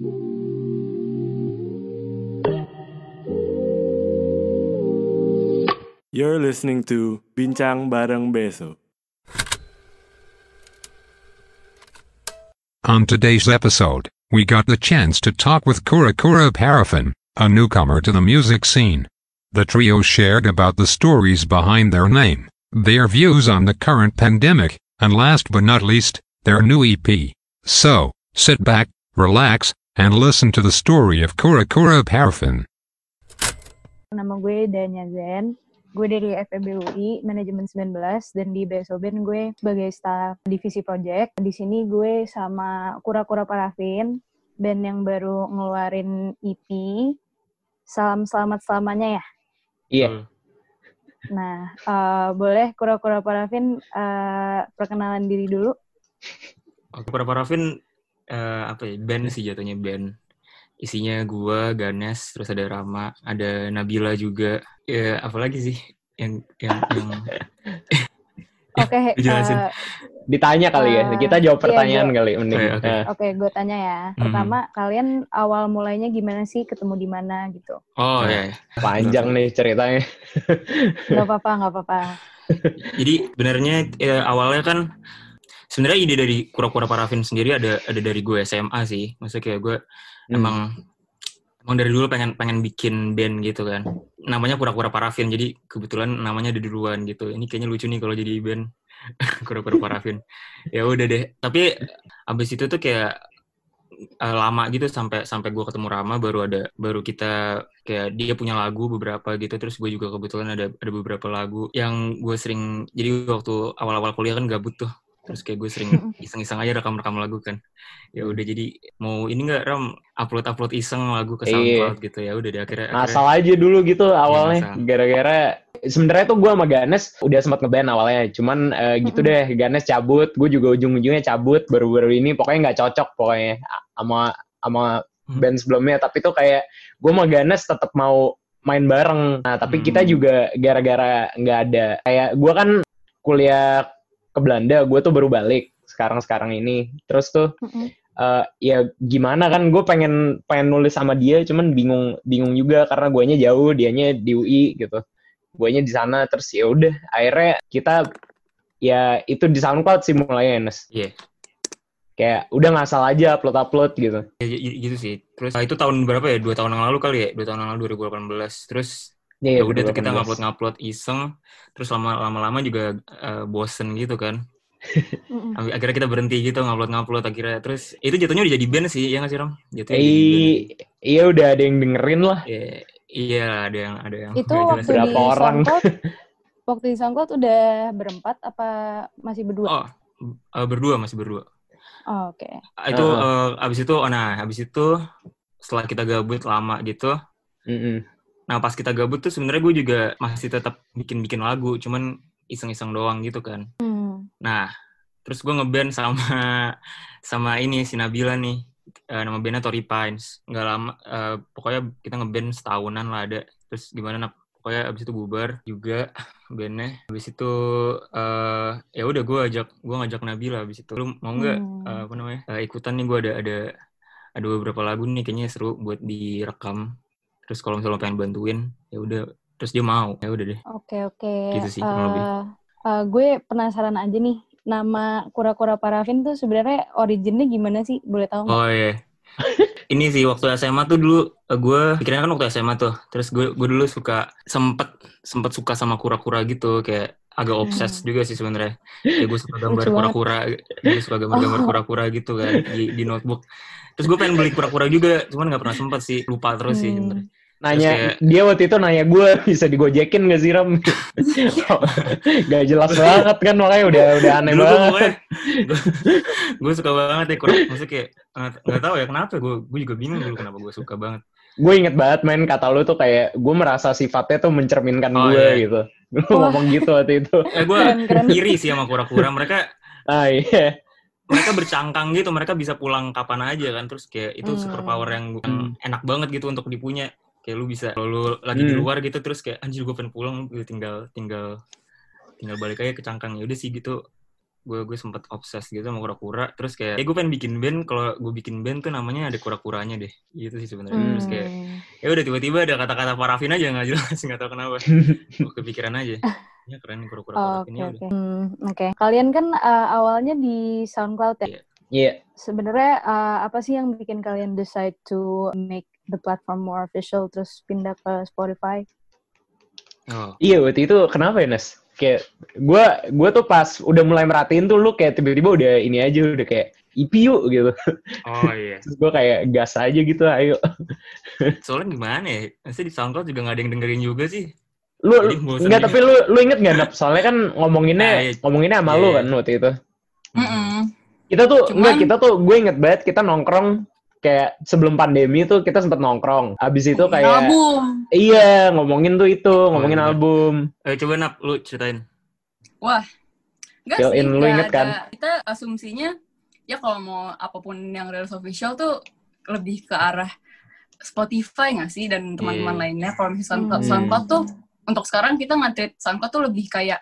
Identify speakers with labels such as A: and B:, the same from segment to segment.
A: You're listening to Bincang Bareng Beso.
B: On today's episode, we got the chance to talk with Kura Kura Paraffin, a newcomer to the music scene. The trio shared about the stories behind their name, their views on the current pandemic, and last but not least, their new EP. So, sit back, relax, and listen to the story of Kura Kura Paraffin.
C: Nama gue Danya Zen. Gue dari FEB UI, manajemen 19, dan di BSOBEN gue sebagai staff divisi project. Di sini gue sama Kura-Kura Parafin, band yang baru ngeluarin EP. Salam selamat selamanya ya.
D: Iya.
C: Nah, eh, boleh Kura-Kura Parafin eh, perkenalan diri dulu.
E: Oke, para Parafin eh, apa ya? Band sih jatuhnya band. Isinya gua, Ganes, terus ada Rama, ada Nabila juga. Ya, apa lagi sih yang yang yang
C: Oke,
E: Dijelasin.
C: eh,
D: Ditanya kali ya.
C: Eh,
D: Kita jawab
C: iya,
D: pertanyaan
C: gue-
D: kali mending.
E: Oke, oke.
D: Eh,
C: oke gue tanya ya. Pertama, kalian awal mulainya gimana sih ketemu di mana gitu?
E: Oh ya. ya.
D: panjang nih ceritanya.
C: Gak apa-apa, gak apa-apa.
E: Jadi sebenarnya ya, awalnya kan sebenarnya ide dari kura-kura parafin sendiri ada ada dari gue SMA sih. Maksudnya kayak gue
D: Hmm.
E: emang emang dari dulu pengen pengen bikin band gitu kan. Namanya kura-kura parafin. Jadi kebetulan namanya ada duluan gitu. Ini kayaknya lucu nih kalau jadi band kura-kura parafin. ya udah deh. Tapi abis itu tuh kayak eh, lama gitu sampai sampai gue ketemu Rama baru ada baru kita kayak dia punya lagu beberapa gitu terus gue juga kebetulan ada ada beberapa lagu yang gue sering jadi waktu awal-awal kuliah kan gabut tuh terus kayak gue sering iseng-iseng aja rekam-rekam lagu kan ya udah jadi mau ini nggak ram upload upload iseng lagu ke
D: Iya.
E: SoundCloud gitu ya udah deh akhirnya, akhirnya
D: aja dulu gitu awalnya.
E: ngasal.
D: Gara-gara sebenarnya tuh gue sama Ganes udah sempat ngeband awalnya. Cuman eh, gitu deh, Ganes cabut, gue juga ujung-ujungnya cabut baru-baru ini pokoknya nggak cocok pokoknya sama sama
E: Hmm.
D: band sebelumnya. Tapi tuh kayak gue sama Ganes tetap mau main bareng. Nah, tapi
E: Hmm.
D: kita juga gara-gara nggak ada kayak gue kan kuliah ke Belanda, gue tuh baru balik sekarang-sekarang ini. Terus tuh
C: Mm-mm.
D: eh ya gimana kan gue pengen pengen nulis sama dia cuman bingung bingung juga karena guanya jauh dianya di UI gitu. Guanya di sana terus ya udah akhirnya kita ya itu di SoundCloud sih mulainya Nes.
E: Iya.
D: kayak udah ngasal aja upload upload gitu.
E: Ya, y- y- gitu sih. Terus ah, itu tahun berapa ya? Dua tahun yang lalu kali ya? Dua tahun yang lalu 2018 terus
D: ya,
E: ya udah tuh kita
D: 2018.
E: ngupload ngupload iseng terus lama lama-lama juga eh, bosen gitu kan akhirnya kita berhenti gitu ngupload ngupload akhirnya terus itu jatuhnya udah jadi band sih ya nggak sih ram jatuhnya.
D: Eh, iya udah ada yang dengerin lah
E: Ya, iya ada yang ada yang
C: Itu waktu.
D: Berapa
C: di
D: orang?
C: SoundCloud, waktu di SoundCloud udah berempat apa masih berdua?
E: oh eh, berdua masih berdua
C: Oh, Oke.
E: Ah, itu
D: Uh-uh.
E: eh, abis itu oh nah abis itu setelah kita gabut lama gitu
D: Mm-mm.
E: Nah pas kita gabut tuh sebenarnya gue juga masih tetap bikin bikin lagu cuman iseng-iseng doang gitu kan
C: Hmm.
E: Nah, terus gue ngeband sama sama ini si Nabila nih. Eh, nama bandnya Tory Pines. Nggak lama, eh, pokoknya kita ngeband setahunan lah ada. Terus gimana, Nap? Pokoknya abis itu bubar juga bandnya. Abis itu eh ya udah gue ajak gue ngajak Nabila abis itu. Lu mau nggak
C: Hmm.
E: eh, apa namanya eh, ikutan nih gue ada ada ada beberapa lagu nih kayaknya seru buat direkam. Terus kalau misalnya lo pengen bantuin, ya udah. Terus dia mau, ya udah deh.
C: Oke oke.
E: Gitu sih, kurang lebih.
C: Eh, eh, gue penasaran aja nih. Nama kura-kura parafin tuh sebenarnya originnya gimana sih? Boleh tahu?
E: Oh iya. Ini sih waktu SMA tuh dulu eh, gue pikirnya kan waktu SMA tuh. Terus gue gue dulu suka sempet sempet suka sama kura-kura gitu kayak agak
C: Hmm.
E: obses juga sih sebenarnya. Kayak gue suka gambar kura-kura, gue suka gambar-gambar
C: Oh.
E: kura-kura gitu kan di, di notebook. Terus gue pengen beli kura-kura juga, cuman nggak pernah sempet sih, lupa terus sih.
C: Hmm.
E: sebenarnya.
D: Nanya
E: kayak-
D: dia waktu itu nanya gue bisa digojekin gak sih Ram? Gak jelas banget kan makanya udah udah aneh
E: Dulu
D: banget.
E: pokoknya gue, gue suka banget ya kura maksudnya kayak nggak tahu ya kenapa gue gue juga bingung dulu kenapa gue suka banget.
D: Gue inget banget main kata lu tuh kayak gue merasa sifatnya tuh mencerminkan
E: Oh,
D: gue
E: iya.
D: gitu. Lu ngomong gitu waktu itu.
E: Eh gue iri sih sama kura-kura. Mereka
D: ah iya.
E: mereka bercangkang gitu mereka bisa pulang kapan aja kan. Terus kayak itu
C: Hmm.
E: super power yang, yang
D: Hmm.
E: enak banget gitu untuk dipunya kayak lu bisa kalau lu lagi di
D: Hmm.
E: luar gitu terus kayak anjir gue pengen pulang gue tinggal tinggal tinggal balik aja ke cangkang ya udah sih gitu gue gue sempet obses gitu sama kura-kura terus kayak eh gue pengen bikin band kalau gue bikin band tuh namanya ada kura-kuranya deh gitu sih sebenarnya terus kayak
C: Hmm.
E: ya udah tiba-tiba ada kata-kata parafin aja nggak jelas nggak tahu kenapa gue kepikiran aja ya keren kura-kura
C: Oh,
E: parafin
C: Oke
E: ya
C: oke.
E: udah
C: Hmm, Oke. Kalian kan uh, awalnya di SoundCloud ya.
E: Iya.
D: Iya.
C: Sebenarnya uh, apa sih yang bikin kalian decide to make the platform more official terus pindah ke Spotify?
E: oh
D: Iya waktu itu kenapa ya Nes? Kayak gue gue tuh pas udah mulai merhatiin tuh lu kayak tiba-tiba udah ini aja udah kayak IP yuk gitu.
E: oh iya
D: Terus gue kayak gas aja gitu ayo.
E: soalnya gimana ya Maksudnya di SoundCloud juga nggak ada yang dengerin juga sih
D: Lu
E: Jadi
D: enggak tapi lu lu inget gak Nap? Soalnya kan ngomonginnya
E: Nah, iya.
D: ngomonginnya sama
E: Iya,
D: lu
E: iya.
D: kan waktu itu.
F: Mm-mm.
D: Kita tuh
F: Cuman-
D: enggak kita tuh gue inget banget kita nongkrong kayak sebelum pandemi tuh kita sempet nongkrong. Abis itu kayak
F: album.
D: iya ngomongin tuh itu, ngomongin
E: iya.
D: album.
E: eh coba nap lu ceritain
F: Wah. Enggak sih,
D: in, lu inget kan?
F: ada- Kita asumsinya ya kalau mau apa pun yang rilis official tuh lebih ke arah Spotify nggak sih dan teman-teman
E: Iya.
F: lainnya. Kalau misalnya SoundCloud,
C: Hmm.
F: SoundCloud tuh untuk sekarang kita nge-treat SoundCloud tuh lebih kayak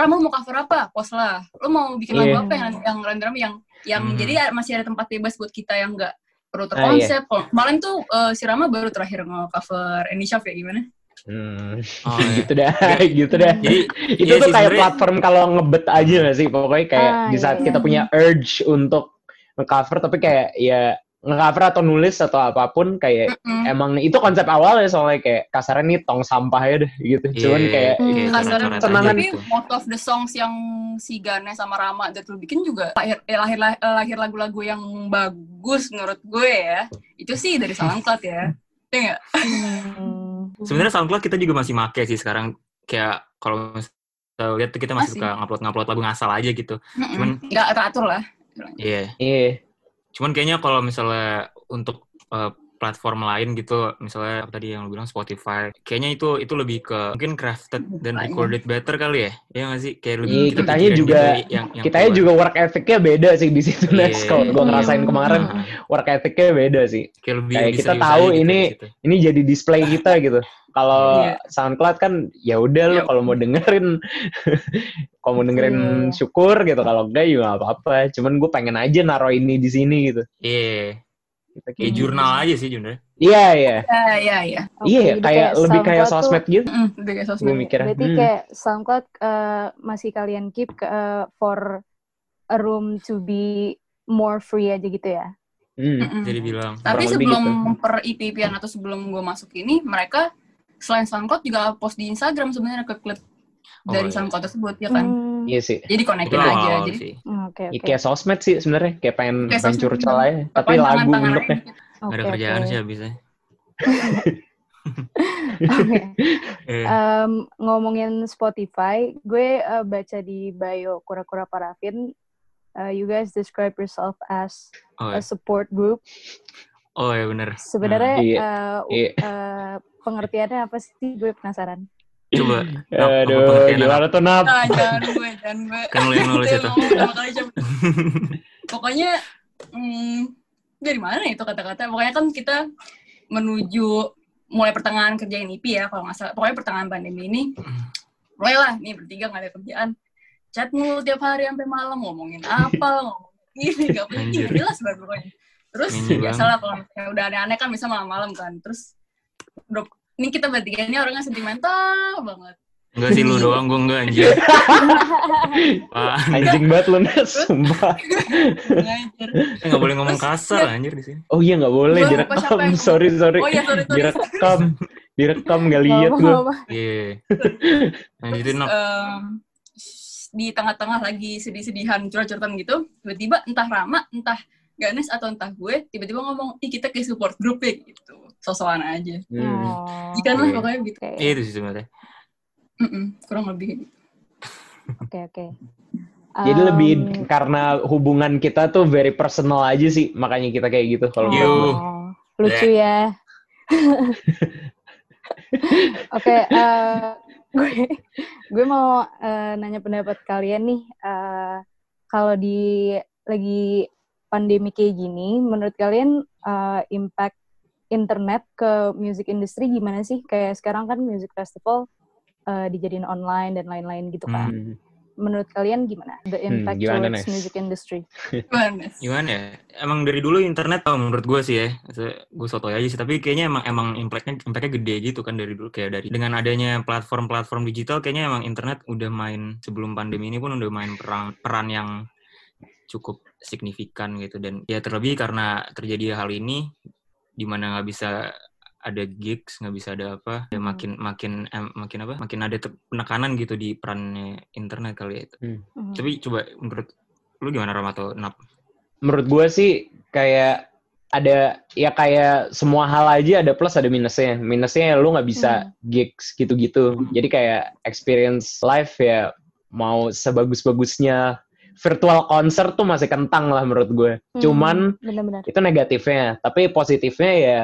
F: Ram, lu mau cover apa? Post lah. Lu mau bikin
D: Iya.
F: lagu apa yang yang random yang yang
E: Hmm.
F: jadi masih ada tempat bebas buat kita yang nggak perlu
D: Ah,
F: terkonsep. Kalau- Kemarin tuh eh, si Rama baru terakhir nge-cover Anyshaf ya gimana?
D: Hmm,
E: oh iya
D: gitu dah, gitu dah.
E: jadi
D: itu
E: Iya
D: tuh
E: sih,
D: kayak platform kalau ngebet aja gak sih pokoknya kayak
C: Ah,
D: di saat
C: iya,
D: kita
C: iya.
D: punya urge untuk ngecover tapi kayak ya ngecover atau nulis atau apa pun kayak
F: Mm-mm.
D: emang itu konsep awal ya soalnya kayak kasarnya nih tong sampah ya deh gitu cuman
E: Iya,
D: kayak
C: Hmm.
E: kayak
F: Kasarnya
D: tenangan
E: aja
F: tapi
E: gitu.
F: most of the songs yang si Gane sama Rama lu bikin juga lahir eh, lahir lahir lagu-lagu yang bagus menurut gue ya itu sih dari SoundCloud ya Iya nggak?
C: Hmm.
E: sebenarnya SoundCloud kita juga masih make sih sekarang kayak kalau lihat tuh kita masih,
F: Masih.
E: suka ngupload ngupload lagu ngasal aja gitu Cuman-
F: Mm-mm. nggak teratur lah
E: iya
D: iya
E: cuman kayaknya kalau misalnya untuk eh, platform lain gitu misalnya apa tadi yang lu bilang Spotify kayaknya itu itu lebih ke mungkin crafted dan recorded better kali ya ya nggak sih kayak lebih
D: Iya,
E: kita
D: kitanya juga-
E: gitu yang, yang
D: kitanya
E: keluar.
D: juga work ethicnya beda sih di situ Nes
E: Iya.
D: kalau gua ngerasain
C: Hmm.
D: kemarin
E: Nah,
D: work ethicnya beda sih
E: kayak lebih
D: Kayak kita tahu
E: gitu
D: ini- ini jadi display kita gitu. Kalau
F: Iya.
D: SoundCloud kan ya udah
F: Ya
D: kalau mau dengerin kalau mau dengerin
C: Iya.
D: syukur gitu kalau enggak nggak apa-apa. Cuman gue pengen aja naro ini di sini gitu.
E: iya
D: Kita
E: kayak
D: gitu.
E: jurnal aja sih sebenarnya
D: Iya iya.
F: ya ya ya
C: Oke,
D: Iya
C: jadi
D: kayak lebih kayak
C: tuh-
D: sosmed gitu.
F: Mm, lebih kayak
D: Gue
F: sosmed
D: mikirnya.
C: Berarti
D: hmm.
C: kayak SoundCloud uh, masih kalian keep ke, uh, for a room to be more free aja gitu ya?
D: Hmm.
F: Mm-mm.
E: jadi bilang
F: tapi sebelum
D: gitu.
F: per IPP-an atau sebelum gue masuk ini mereka selain SoundCloud juga post di Instagram sebenarnya klip-klip
E: Oh,
F: dari
E: iya.
F: SoundCloud tersebut ya kan
C: Hmm,
D: Iya sih.
F: jadi
E: itu
F: connected aja jadi
E: sih
C: Oke
D: Ya,
C: oke.
D: kayak sosmed sih sebenarnya kayak pengen
F: Kayak
D: pengen curcol aja. Tapi lagu bentuknya.
F: gitu.
E: nggak ada kerjaan
C: oke.
E: sih habisnya
C: Oke.
E: eh,
C: Em, ngomongin Spotify, gue uh, baca di bio Kura-Kura Parafin, uh, you guys describe yourself as
E: oh,
C: a
E: ya.
C: support group.
E: oh ya bener
C: Sebenarnya
D: Iya,
C: uh,
D: iya.
C: uh, pengertiannya apa sih? Gue penasaran.
E: Coba
D: Aduh, gimana tuh Nap?
F: Ah, jangan gue, jangan gue.
E: Kan lu yang nulis
F: Udah
E: itu.
F: Pokoknya, hmm, dari mana itu kata-kata? Pokoknya kan kita menuju mulai pertengahan kerjain IP ya, kalau nggak salah. Pokoknya pertengahan pandemi ini, mulailah nih bertiga nggak ada kerjaan. Chat mulu tiap hari sampai malam ngomongin apa, ngomongin ini, penting, nggak jelas banget pokoknya. Terus
E: Nyanyi
F: biasa lah kalau misalnya udah aneh-aneh kan bisa malam-malam kan. Terus udah, ini kita bertiga ini orangnya sentimental banget.
E: Enggak sih lu doang, gue enggak anjir.
D: Anjing banget lu Nes, sumpah.
E: Enggak boleh ngomong kasar anjir di sini.
D: Oh iya nggak boleh
F: Gua
D: direkam. Sorry sorry.
F: Oh iya, sorry, sorry.
D: Direkam. Direkam nggak lihat gue.
E: Iya. Lanjutin.
F: Em, di tengah-tengah lagi sedih-sedihan curhat-curhatan gitu, tiba-tiba entah Rama, entah Ganes atau entah gue, tiba-tiba ngomong, ih kita kayak support group ya, gitu. Sosokan aja.
D: Hmm.
C: Oh,
F: Ikan lah
E: Oke.
F: pokoknya gitu.
C: Oke,
E: Iya itu sih sebenarnya.
F: Mm-mm, kurang lebih gitu.
C: oke, oke.
D: Jadi lebih
C: Um,
D: karena hubungan kita tuh very personal aja sih, makanya kita kayak gitu kalau.
C: Oh, lucu ya. Oke, eh, gue gue mau eh, nanya pendapat kalian nih. eh, kalau di lagi pandemi kayak gini, menurut kalian eh, impact internet ke music industry gimana sih? Kayak sekarang kan music festival eh, dijadiin online dan lain-lain gitu kan.
D: Hmm.
C: menurut kalian gimana the impact
D: gimana,
C: towards
D: Nes?
C: music industry?
F: Gimana?
E: Gimana ya? Emang dari dulu internet oh, menurut gue sih ya, gue sotoy aja sih. Tapi kayaknya emang emang impactnya impactnya gede gitu kan dari dulu kayak dari dengan adanya platform-platform digital, kayaknya emang internet udah main sebelum pandemi ini pun udah main peran peran yang cukup signifikan gitu dan ya terlebih karena terjadi hal ini di mana nggak bisa ada gigs nggak bisa ada apa ya
C: Hmm.
E: makin makin em, makin apa makin ada penekanan gitu di perannya internet kali ya
C: Hmm.
E: tapi coba menurut lu gimana Ramato Nap?
D: Menurut gue sih kayak ada ya kayak semua hal aja ada plus ada minusnya. Minusnya lu nggak bisa gigs gitu-gitu. Jadi kayak experience live ya mau sebagus-bagusnya virtual concert tuh masih kentang lah menurut gue
C: Hmm,
D: cuman
C: benar-benar.
D: itu negatifnya tapi positifnya ya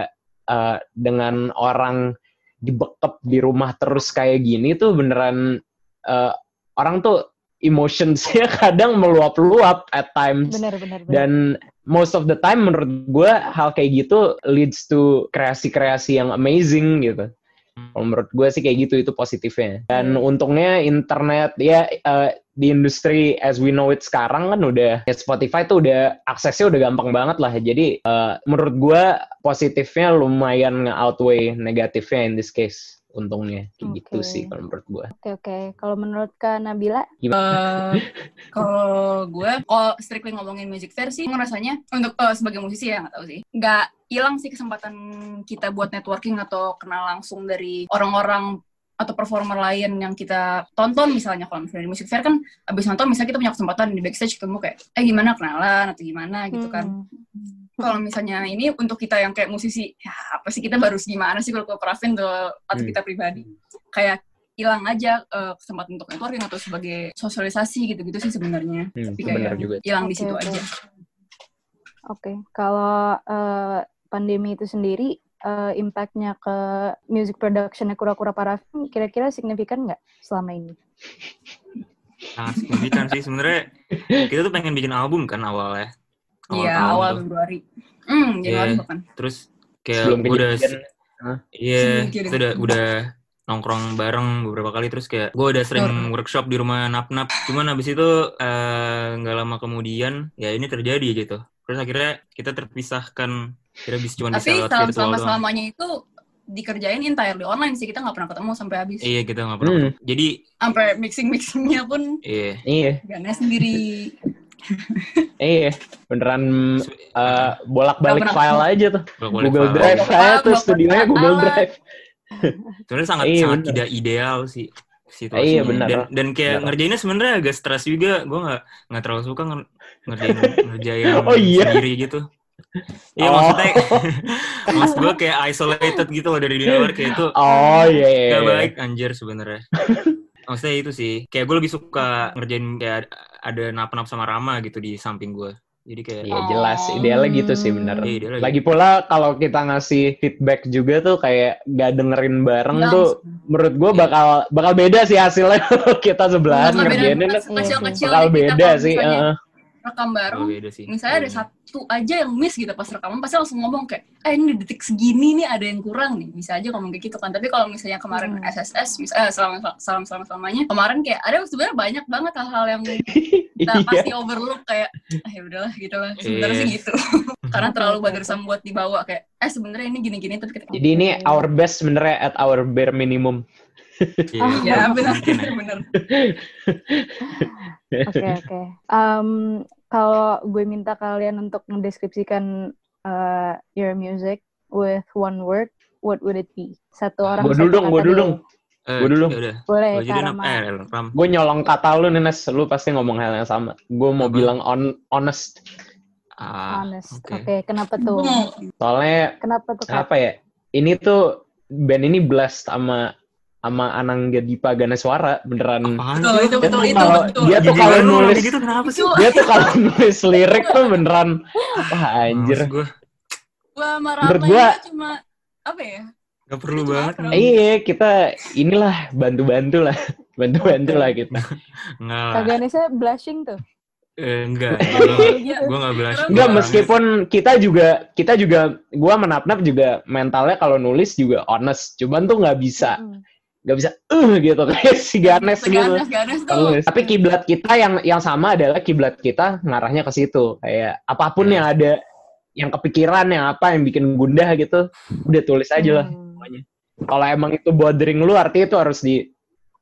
D: eh, dengan orang dibekep di rumah terus kayak gini tuh beneran eh, orang tuh emotionsnya kadang meluap-luap at times
C: Benar-benar.
D: dan most of the time menurut gue hal kayak gitu leads to kreasi-kreasi yang amazing gitu. Kalau menurut gue sih kayak gitu itu positifnya. Dan untungnya internet ya eh, di industri as we know it sekarang kan udah ya Spotify tuh udah aksesnya udah gampang banget lah. Jadi eh, menurut gue positifnya lumayan nge-outweigh negatifnya in this case. Untungnya kayak gitu
C: Oke.
D: sih kalau menurut gue.
C: Oke oke. Kalau menurut Kak Nabila,
F: Eh, kalau gue kalau strictly ngomongin music fair sih ngerasanya untuk eh, sebagai musisi ya nggak tahu sih nggak hilang sih kesempatan kita buat networking atau kenal langsung dari orang-orang atau performer lain yang kita tonton misalnya kalau misalnya di music fair kan abis nonton misalnya kita punya kesempatan di backstage ketemu kayak eh gimana kenalan atau gimana gitu kan
C: Hmm.
F: Kalau misalnya ini untuk kita yang kayak musisi ya apa sih kita baru gimana sih kalau tuh atau
D: Hmm.
F: kita pribadi kayak hilang aja eh, kesempatan untuk networking atau sebagai sosialisasi gitu-gitu sih sebenarnya
D: Hmm,
F: tapi kayak hilang di situ
C: oke.
F: aja
C: Oke, kalau eh, pandemi itu sendiri eh, impactnya ke music productionnya kura-kura Parafin kira-kira signifikan nggak selama ini?
E: sangat signifikan sih sebenarnya kita tuh pengen bikin album kan awalnya
F: iya
E: tahun
F: awal
E: tuh.
F: Februari hmm Januari
E: Iya.
F: bahkan
E: terus kayak
D: Sebelum
E: udah iya kita udah udah nongkrong bareng beberapa kali terus kayak gue udah sering
F: Betul.
E: workshop di rumah nap nap cuman habis itu eh, nggak lama kemudian ya ini terjadi gitu terus akhirnya kita terpisahkan kita bisa cuma bisa
F: tapi
E: lewat
F: selama selama
E: doang.
F: selamanya itu dikerjain entirely online sih kita nggak pernah ketemu sampai habis
E: iya kita nggak pernah
D: Hmm.
E: ketemu. jadi
F: sampai mixing mixingnya pun
E: iya
D: Iya.
F: Sendiri
D: Iya, beneran eh, bolak-balik file aja tuh.
E: bolak-balik
D: Google
E: file.
D: Drive saya tuh
F: pernah
D: studionya Google. Drive.
E: sebenarnya sangat
D: Iya,
E: sangat
D: bener.
E: tidak ideal sih situasinya
D: Iya, benar.
E: dan dan kayak
D: Benar.
E: ngerjainnya sebenarnya agak stres juga gue nggak nggak terlalu suka nger- ngerjain ngerjain
D: Oh, iya?
E: sendiri gitu Iya
D: Oh.
E: maksudnya maksud gue kayak isolated gitu loh dari dunia luar kayak itu
D: Oh iya. iya,
E: gak
D: iya.
E: baik anjir sebenarnya maksudnya itu sih kayak gue lebih suka ngerjain kayak ada nap-nap sama Rama gitu di samping gue jadi kayak
D: Iya jelas, idealnya gitu sih bener.
E: Iya, idealnya
D: Lagi pula kalau kita ngasih feedback juga tuh kayak gak dengerin bareng tuh, menurut gue
E: Iya.
D: bakal bakal beda sih hasilnya kita sebelahan
F: Bakal beda
D: ngerjainnya kan
F: kecil-kecil
D: bakal beda sih. heeh.
F: Rekam bareng
E: oh, beda sih
F: misalnya ada
E: Iya.
F: satu aja yang miss gitu pas rekaman pasti langsung ngomong kayak eh ini di detik segini nih ada yang kurang nih bisa aja ngomong kayak gitu kan tapi kalau misalnya kemarin
C: Hmm.
F: SSS misalnya salam salam salam selamanya kemarin kayak ada sebenarnya banyak banget hal-hal yang kita
D: Iya.
F: pasti overlook kayak ah ya udahlah gitu lah sebenarnya sih
E: Iya.
F: gitu karena terlalu bothersome buat dibawa kayak eh sebenarnya ini gini-gini tapi kita
D: Jadi ini our best sebenarnya at our bare minimum.
E: Iya,
F: ya benar benar
C: Oke oke. Em, Kalau gue minta kalian untuk mendeskripsikan uh, your music with one word, what would it be? Satu orang.
D: Gua
C: satu
D: dulu dong, gua
C: kata
D: dulu dong.
E: Eh,
D: Gua dulu.
C: Boleh
E: Gua jadi
C: Kak
E: nap
C: Rama.
E: eh Ram
D: Gue nyolong kata lu nih Nes, lu pasti ngomong hal yang sama. Gue mau
E: Apa?
D: bilang on, honest.
E: ah
C: Honest.
E: oke.
C: Oke, kenapa tuh?
F: Hmm.
D: Soalnya
C: Kenapa tuh Kak?
D: apa ya? Ini tuh band ini blast sama sama Anangga Dipa Ganeswara beneran.
E: Apaan
F: betul
E: sih?
F: itu betul
D: Dia
F: itu
D: kalau-
F: betul
D: dia tuh kalau nulis-
E: gitu kenapa sih?
D: Dia tuh kalau nulis lirik tuh beneran wah anjir.
E: Gua
F: Rama
D: gua-
F: cuma apa ya
E: gak perlu banget.
D: Iya, kita inilah bantu-bantu lah. Bantu-bantu lah kita.
E: Enggak.
C: Kak Ganesha blushing tuh.
E: Eh, enggak.
C: Gitu.
E: Gue gak blush.
D: Enggak,
E: Gua
D: meskipun kita juga kita juga gua menap-nap juga mentalnya kalau nulis juga honest. Cuman tuh nggak bisa. Nggak bisa eh gitu kayak si Ganes gitu.
F: Ganes, Ganes tuh.
D: Tapi kiblat kita yang yang sama adalah kiblat kita ngarahnya ke situ. Kayak apa pun yang ada yang kepikiran yang apa yang bikin gundah gitu, udah tulis aja lah
C: Hmm.
D: semuanya. Kalau emang itu bothering lu artinya itu harus di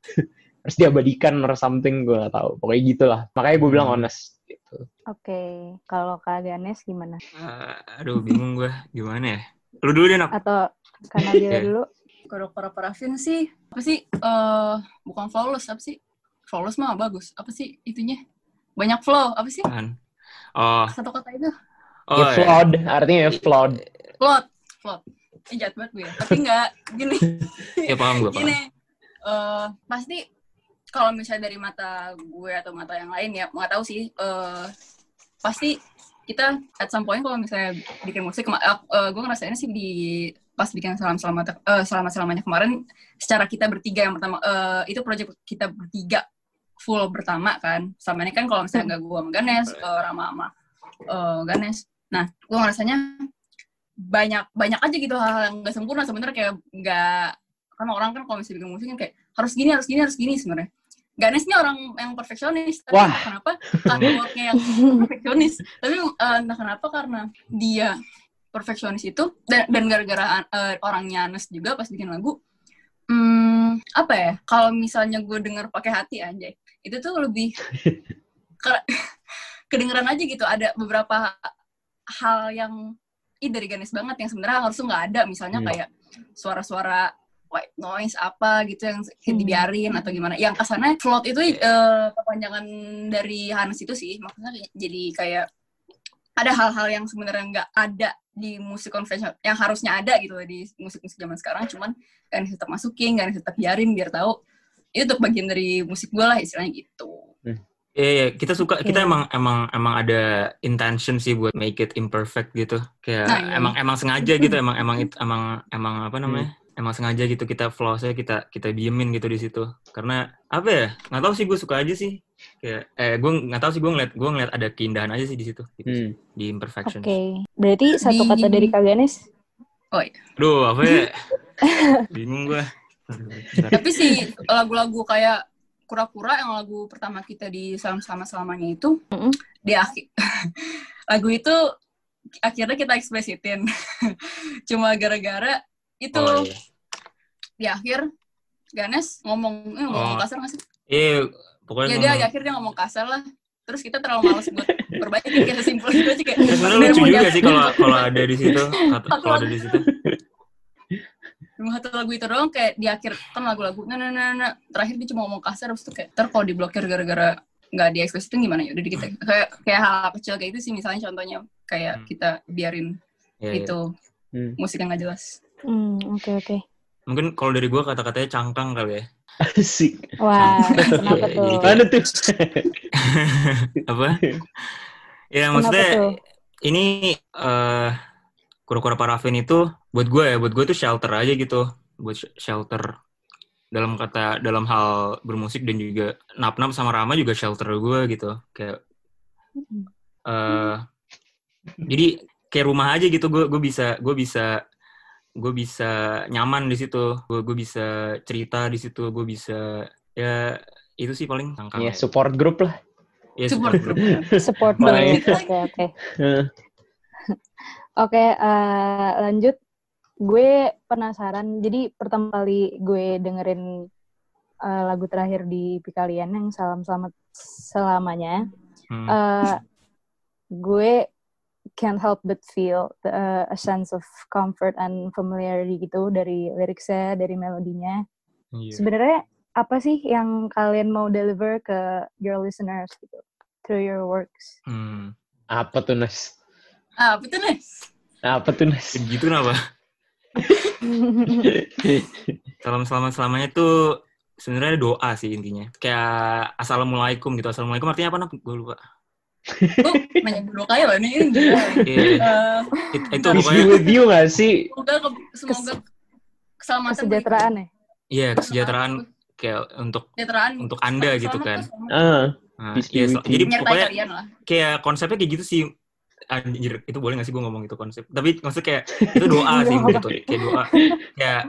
D: harus diabadikan or something gue gak tahu. Pokoknya gitulah. Makanya gue bilang
E: Hmm.
D: honest gitu.
C: Oke, kalau Kak Ganes gimana?
E: Eh, aduh, bingung gue. Gimana ya? Lu dulu deh, Nak.
C: Atau karena dia
E: Oke.
C: dulu?
F: Kalau para parafin sih apa sih? eh bukan flawless apa sih? Flawless mah bagus. Apa sih itunya? Banyak flow. Apa sih?
E: Kan. Oh,
F: Satu kata itu.
E: oh
D: ya
E: ya.
D: flawed, artinya ya flawed.
F: Plot. Plot. Eh, jahat banget gue. Tapi enggak gini.
E: Ya paham gue, paham.
F: gini. eh pasti kalau misalnya dari mata gue atau mata yang lain ya nggak tahu sih eh pasti kita at some point kalau misalnya bikin musik eh, eh, gue ngerasainnya sih di pas bikin salam selamat eh, selamat selamanya kemarin secara kita bertiga yang pertama eh, itu project kita bertiga full pertama kan. Sama ini kan kalau misalnya nggak gue sama Ganes eh, Rama sama eh, Ganes nah gue ngerasanya banyak banyak aja gitu hal-hal yang nggak sempurna. Sebenarnya kayak nggak kan orang kan kalau misalnya bikin musik kan kayak harus gini harus gini harus gini sebenarnya Ganes ini orang yang perfeksionis tapi
D: Wah.
F: kenapa karena worknya yang perfeksionis tapi eh, entah kenapa karena dia perfeksionis itu dan, dan gara-gara eh, orangnya honest juga pas bikin lagu hmm, apa ya kalau misalnya gue denger pakai hati aja itu tuh lebih ke- kedengeran aja gitu ada beberapa hal yang ih dari Ganes banget yang sebenarnya harusnya nggak ada misalnya
D: Hmm.
F: kayak suara-suara white noise apa gitu yang kayak
C: Hmm.
F: dibiarin atau gimana yang ke sana float itu eh, kepanjangan dari Hanes itu sih maksudnya jadi kayak ada hal-hal yang sebenarnya nggak ada di musik konvensional yang harusnya ada gitu di musik-musik zaman sekarang cuman kan tetap masukin kan tetap biarin biar tahu itu untuk bagian dari musik gue lah istilahnya gitu
E: Iya, iya, kita suka, kita
C: Iya.
E: emang emang emang ada intention sih buat make it imperfect gitu. Kayak
F: Nah, iya.
E: emang emang sengaja gitu, emang emang emang emang apa namanya? Emang sengaja gitu kita flow-nya kita kita diemin gitu di situ. Karena apa ya? Nggak tahu sih gue suka aja sih. Kayak eh gue nggak tahu sih gue ngeliat gue ngeliat ada keindahan aja sih di situ. Gitu sih,
D: Hmm.
E: Di imperfection.
C: Oke, berarti satu
F: Di-
C: kata dari Kak Ganes?
E: Duh, apa ya? Bingung gue.
F: tapi sih lagu-lagu kayak kura-kura yang lagu pertama kita di salam sama selamanya itu
C: Mm-mm.
F: di akhir lagu itu akhirnya kita eksplisitin cuma gara-gara itu
E: Oh, iya.
F: di akhir Ganes ngomong eh, ngomong
E: Oh.
F: kasar nggak sih?
E: Iya, pokoknya
F: Ya dia
E: ngomong-
F: di akhir dia ngomong kasar lah. Terus kita terlalu malas buat perbaiki kayak simpel gitu aja kayak.
E: Ya, sebenarnya
F: "Udah,
E: lucu juga
F: jatuh."
E: sih kalau kalau ada di situ, kalau ada di situ.
F: Cuma satu lagu itu doang kayak di akhir kan lagu-lagu nah, nah, nah, nah. terakhir dia cuma ngomong kasar terus tuh kayak ter kalau diblokir gara-gara nggak di eksplisitin gimana ya udah kita kayak kayak hal kecil kayak itu sih misalnya contohnya kayak
E: Hmm.
F: kita biarin
E: Iya, iya.
F: itu
D: Hmm.
F: musik yang nggak jelas
C: Hmm, oke oke.
E: Mungkin kalau dari gue kata-katanya cangkang kali ya.
D: Asik.
C: Wah, kenapa tuh?
D: Mana tuh?
E: apa? ya
C: Kenapa
E: maksudnya
C: tuh?
E: ini eh kura-kura parafin itu buat gue ya, buat gue tuh shelter aja gitu, buat sh- shelter dalam kata dalam hal bermusik dan juga nap-nap sama Rama juga shelter gue gitu, kayak eh jadi kayak rumah aja gitu gue gue bisa gue bisa gue bisa nyaman di situ gue gue bisa cerita di situ gue bisa ya itu sih paling cangkang
D: Ya, support group lah.
E: ya,
F: Support
E: support group.
C: Support group. Oke oke. Oke, eh, lanjut. Gue penasaran. Jadi pertama kali gue dengerin eh, lagu terakhir di IP kalian yang Salam Selamat Selamanya,
E: Hmm.
C: eh, gue can't help but feel the, uh, a sense of comfort and familiarity gitu dari liriknya, dari melodinya.
E: Iya.
C: Sebenarnya apa sih yang kalian mau deliver ke your listeners gitu through your works?
E: Hmm.
D: apa tuh Nas?
F: ah betul nih
D: Apa tuh Nas?
E: Gitu kenapa? Salam selamat selamanya tuh sebenarnya doa sih intinya. Kayak assalamualaikum gitu. Assalamualaikum artinya apa? Gue lupa.
F: Lu nanya dulu kayak loh ini gila
E: Iya,
F: Eh,
E: it- itu pokoknya
D: with you gak sih?
F: semoga ke- semoga keselamatan
C: Kesejahteraan ya?
E: iya kesejahteraan kayak untuk
F: kesejahteraan
E: untuk Anda
F: Selamat
E: gitu kan. Nah, iya,
D: you.
E: jadi pokoknya kayak konsepnya kayak gitu sih. Anjir, itu boleh gak sih gue ngomong itu konsep? Tapi maksudnya kayak itu doa sih gitu. Kayak doa. Kayak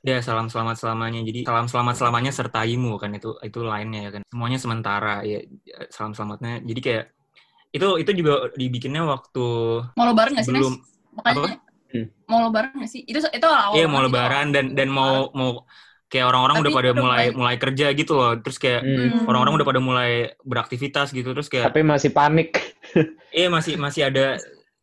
E: Ya salam selamat selamanya. Jadi salam selamat selamanya sertaimu kan itu itu lainnya ya kan. Semuanya sementara ya salam selamatnya. Jadi kayak itu itu juga dibikinnya waktu
F: Mau lebaran nggak sih,
E: belum?
F: Makanya?
D: Hmm.
F: mau lebaran nggak sih? Itu itu awal.
E: Iya mau lebaran dan dan mau mau kayak orang-orang udah pada
F: udah
E: mulai
F: mulai-
E: mulai kerja gitu loh. Terus kayak
D: Hmm.
E: orang-orang udah pada mulai beraktivitas gitu. Terus kayak
D: Tapi masih panik.
E: eh masih masih ada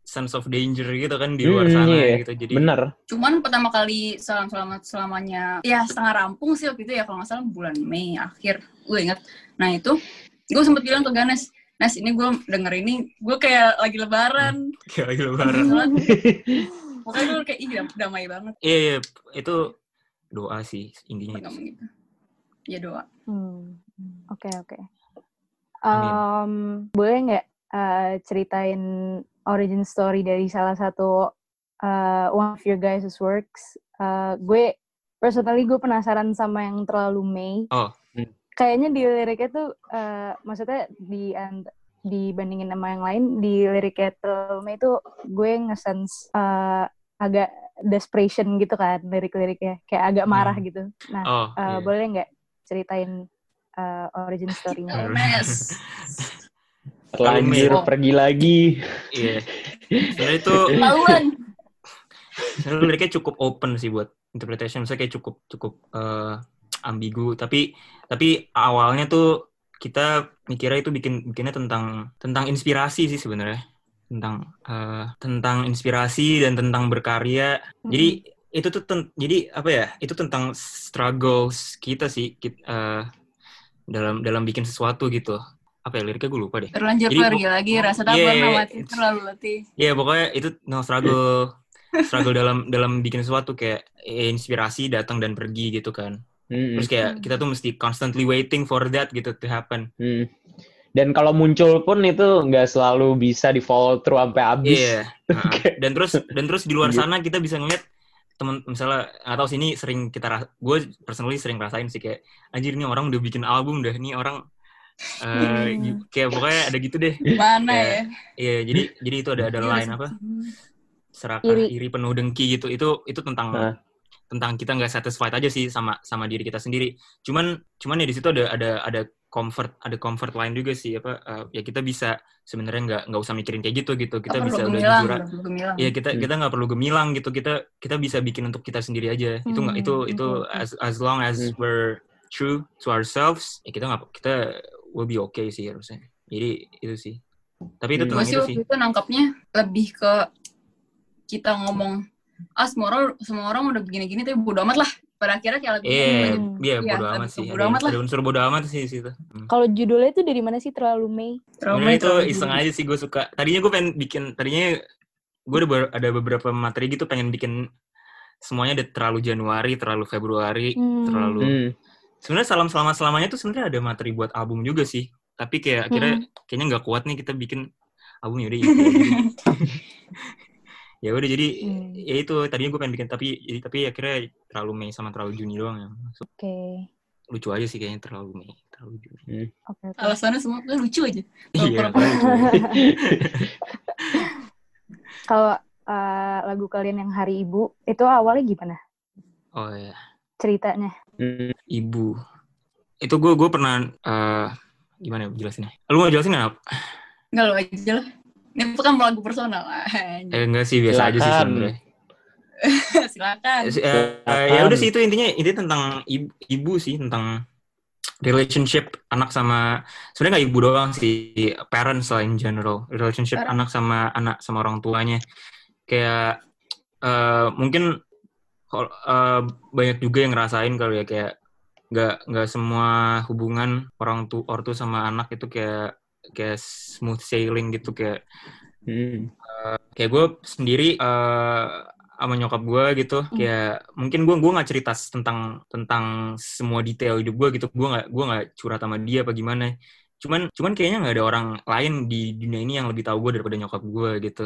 E: sense of danger gitu kan di luar
D: Hmm,
E: sana
D: iya.
E: gitu. Jadi
D: Bener.
F: Cuman pertama kali salam selamat selamanya, ya setengah rampung sih waktu itu ya kalau nggak salah bulan Mei akhir, gue ingat. Nah itu, gue sempet bilang ke Ganes, Nes ini gue denger ini, gue kayak lagi lebaran.
E: kayak lagi lebaran.
F: Pokoknya gue kayak, ih dam- damai banget.
E: Iya, iya, itu doa sih intinya itu.
F: gitu. Ya doa.
C: Hmm. Oke oke.
E: Amin.
C: Em, boleh nggak eh, ceritain origin story dari salah satu eh, one of your guys' works? Eh, gue personally gue penasaran sama yang terlalu Mei.
E: Oh.
C: Kayaknya di liriknya tuh, eh, maksudnya di dibandingin sama yang lain di liriknya terlalu Mei tuh gue ngesense eh, agak desperation gitu kan lirik-liriknya, kayak agak marah
E: Hmm.
C: gitu. Nah,
E: Oh,
C: eh,
E: iya.
C: boleh nggak ceritain eh, origin story-nya?
D: Terlanjur
F: Oh.
D: pergi lagi.
E: Iya. Sebenarnya itu
F: Laluan.
E: sebenarnya liriknya cukup open sih buat interpretation. Misalnya kayak cukup cukup eh, ambigu. Tapi tapi awalnya tuh kita mikirnya itu bikin bikinnya tentang tentang inspirasi sih sebenarnya. Tentang eh, tentang inspirasi dan tentang berkarya. Jadi itu tuh ten- jadi apa ya? Itu tentang struggles kita sih kit- eh, dalam dalam bikin sesuatu gitu. Apa ya liriknya gue lupa deh.
F: Terlanjur
E: Jadi,
F: pergi lagi, rasa tak pernah
E: iya,
F: mati, terlalu letih.
E: Iya pokoknya itu no struggle struggle dalam dalam bikin sesuatu kayak eh, inspirasi datang dan pergi gitu kan.
D: Hmm,
E: Terus kayak kita tuh mesti constantly waiting for that gitu to happen.
D: hmm. Dan kalau muncul pun itu nggak selalu bisa di follow through sampai habis.
E: Iya. Nah, dan terus dan terus di luar sana kita bisa ngeliat temen misalnya atau sini sering kita gue personally sering rasain sih kayak anjir ini orang udah bikin album dah ini orang eh, gi- kayak pokoknya ada gitu deh
F: Mana ya?
E: iya jadi jadi itu ada ada
F: Iya,
E: line apa serakah
C: Iri.
E: iri, penuh dengki gitu itu itu tentang
D: Nah.
E: Tentang kita nggak satisfied aja sih sama sama diri kita sendiri. Cuman cuman ya di situ ada ada ada comfort ada comfort line juga sih apa eh, ya kita bisa sebenarnya nggak nggak usah mikirin kayak gitu gitu. Kita
F: Nggak
E: bisa
F: perlu
E: udah jujur ya kita
D: Hmm.
E: kita nggak perlu gemilang gitu. Kita kita bisa bikin untuk kita sendiri aja. Itu nggak itu
C: Hmm,
E: itu as as long as
D: Hmm.
E: we're true to ourselves ya kita nggak kita will be okay sih harusnya. Jadi itu sih. Tapi itu
D: Hmm.
E: tentang itu sih.
F: itu nangkapnya lebih ke kita ngomong ah semua orang semua orang udah begini-gini tapi bodo amat lah pada akhirnya kayak lebih
E: Iya,
C: Hmm.
E: iya, bodo amat sih.
F: bodo
E: Ada,
F: amat lah.
E: ada unsur bodo amat sih situ. Hmm.
C: Kalau judulnya itu dari mana sih terlalu Mei?
F: trauma
E: Sebenarnya itu
F: terlalu
E: iseng aja sih gue suka. Tadinya gue pengen bikin, tadinya gue ada, ada beberapa materi gitu pengen bikin semuanya ada terlalu Januari, terlalu Februari,
C: Hmm.
E: terlalu.
D: Hmm.
E: Sebenarnya salam selamat selamanya tuh sebenarnya ada materi buat album juga sih. Tapi kayak akhirnya kayaknya nggak kuat nih kita bikin album yaudah gitu. ya udah jadi
C: Hmm.
E: ya itu tadinya gue pengen bikin tapi jadi tapi akhirnya terlalu Mei sama terlalu Juni doang ya. So,
C: Oke.
E: lucu aja sih kayaknya terlalu Mei, terlalu Juni.
C: Oke. oke.
F: alasannya semua kan lucu aja
E: Iya.
C: Kalau eh, lagu kalian yang Hari Ibu itu awalnya gimana
E: Oh ya.
C: ceritanya?
D: Hmm.
E: ibu itu gue gue pernah eh, gimana ya jelasinnya lu mau jelasin nggak
F: Enggak lo aja lah ini bukan lagu personal
E: eh enggak sih biasa aja sih
D: Silakan.
E: sebenarnya.
F: Silakan.
E: Eh, eh, ya udah sih itu intinya intinya tentang ibu, ibu sih tentang relationship anak sama sebenarnya nggak ibu doang sih parents lah in general. Relationship
F: Parents.
E: anak sama anak sama orang tuanya. Kayak eh, mungkin kalau, eh, banyak juga yang ngerasain kalau ya kayak nggak nggak semua hubungan orang tua ortu sama anak itu kayak kayak smooth sailing gitu kayak
D: Hmm.
E: kayak gue sendiri eh sama nyokap gue gitu. Kayak mungkin gue gue nggak cerita tentang tentang semua detail hidup gue gitu. Gue nggak gue nggak curhat sama dia apa gimana. Cuman cuman kayaknya nggak ada orang lain di dunia ini yang lebih tahu gue daripada nyokap gue gitu.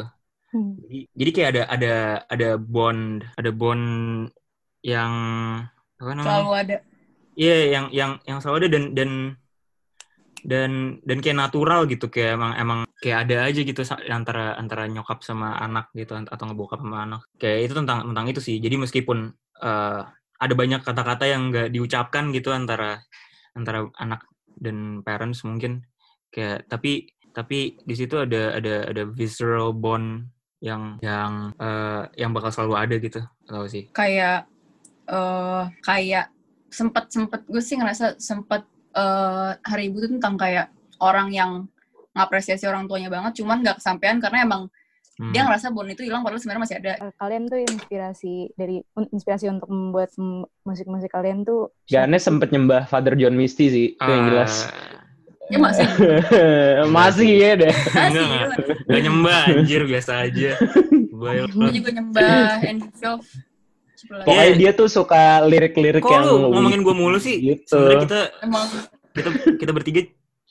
C: Hmm.
E: jadi jadi kayak ada ada ada bond ada bond yang apa namanya?
F: Selalu ada.
E: Iya, yang yang yang selalu ada dan dan dan dan kayak natural gitu kayak emang emang kayak ada aja gitu antara antara nyokap sama anak gitu atau ngebokap sama anak. Kayak itu tentang tentang itu sih. Jadi meskipun eh, ada banyak kata-kata yang nggak diucapkan gitu antara antara anak dan parents mungkin. Kayak tapi tapi di situ ada ada ada visceral bond yang yang eh, yang bakal selalu ada gitu. Tahu sih.
F: Kayak eh kayak sempet sempet gue sih ngerasa sempet eh hari ibu tuh tentang kayak orang yang ngapresiasi orang tuanya banget cuman nggak kesampaian karena emang
E: Hmm.
F: dia ngerasa bond itu hilang padahal sebenarnya masih ada
C: Eh, kalian tuh inspirasi dari inspirasi untuk membuat musik-musik kalian tuh
D: Gane sempet nyembah Father John Misty sih, itu yang jelas.
E: Ah,
F: ya masih
D: Masih ya deh.
F: masih
E: Enggak, enggak. Gak nyembah anjir biasa aja gue
F: gue juga nyembah Andy
D: Pokoknya
E: Iya.
D: dia tuh suka lirik-lirik
E: kok
D: yang
E: lu ngomongin gue mulu sih
D: Gitu.
E: sebenarnya kita
F: emang
E: kita kita bertiga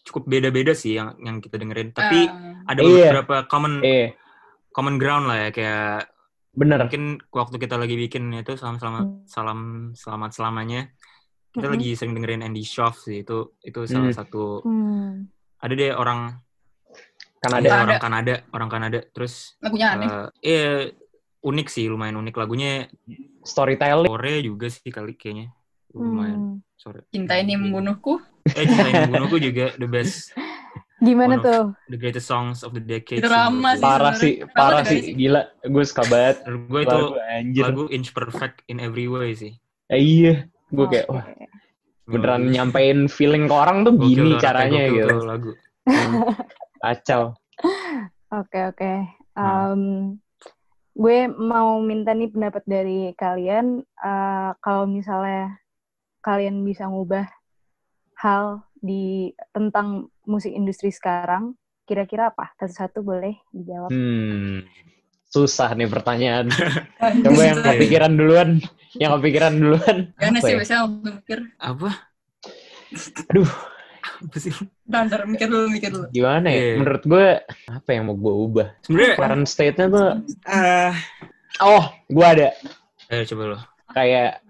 E: cukup beda-beda sih yang yang kita dengerin tapi
F: eh,
E: ada
D: Iya.
E: beberapa common
D: Eh,
E: common ground lah ya kayak
D: bener.
E: mungkin waktu kita lagi bikin itu salam selamat
C: Hmm.
E: salam selamat selamanya kita
C: Mm-mm.
E: lagi sering dengerin Andy Schaaf sih itu itu salah
D: Hmm.
E: satu
C: Hmm.
E: ada deh orang
D: Kan
E: ada
D: ada.
F: Kanada.
E: orang Kanada orang Kanada terus
F: lagunya aneh
E: eh iya, unik sih lumayan unik lagunya
D: storytelling.
E: Korea juga sih kali kayaknya lumayan
C: Hmm.
E: sorry
F: cinta ini membunuhku
E: eh cinta yang membunuhku juga the best
C: Gimana
E: One
C: tuh?
E: the greatest songs of the decade
F: Itu sih.
D: Parah sih, parah sih. Gila, gue suka banget.
E: Gue itu
D: Lagu anjir.
E: lagu inch perfect in every way sih
D: Eh, iya, gue kayak
C: Oke.
D: wah, beneran nyampein feeling ke orang tuh
E: Gokil
D: gini
E: tuh,
D: caranya
E: gokil
D: gitu.
E: lagu
D: Kacau.
C: Oke oke.
E: Nah.
C: Em, gue mau minta nih pendapat dari kalian. eh, kalau misalnya kalian bisa ngubah hal di tentang musik industri sekarang, kira-kira apa? Satu-satu boleh dijawab.
D: Hmm, susah nih pertanyaan. Coba yang kepikiran duluan, yang kepikiran duluan.
F: Gana
D: Apa
F: sih
D: ya?
F: biasanya langsung mikir
E: apa
D: Aduh,
E: apa sih
F: Ntar, mikir dulu, mikir dulu.
D: gimana ya?
E: Iya.
D: Menurut gue apa yang mau gue ubah?
E: sebenarnya
D: Current state-nya tuh,
E: ah
D: oh, gue ada.
E: ayo coba lo
D: kayak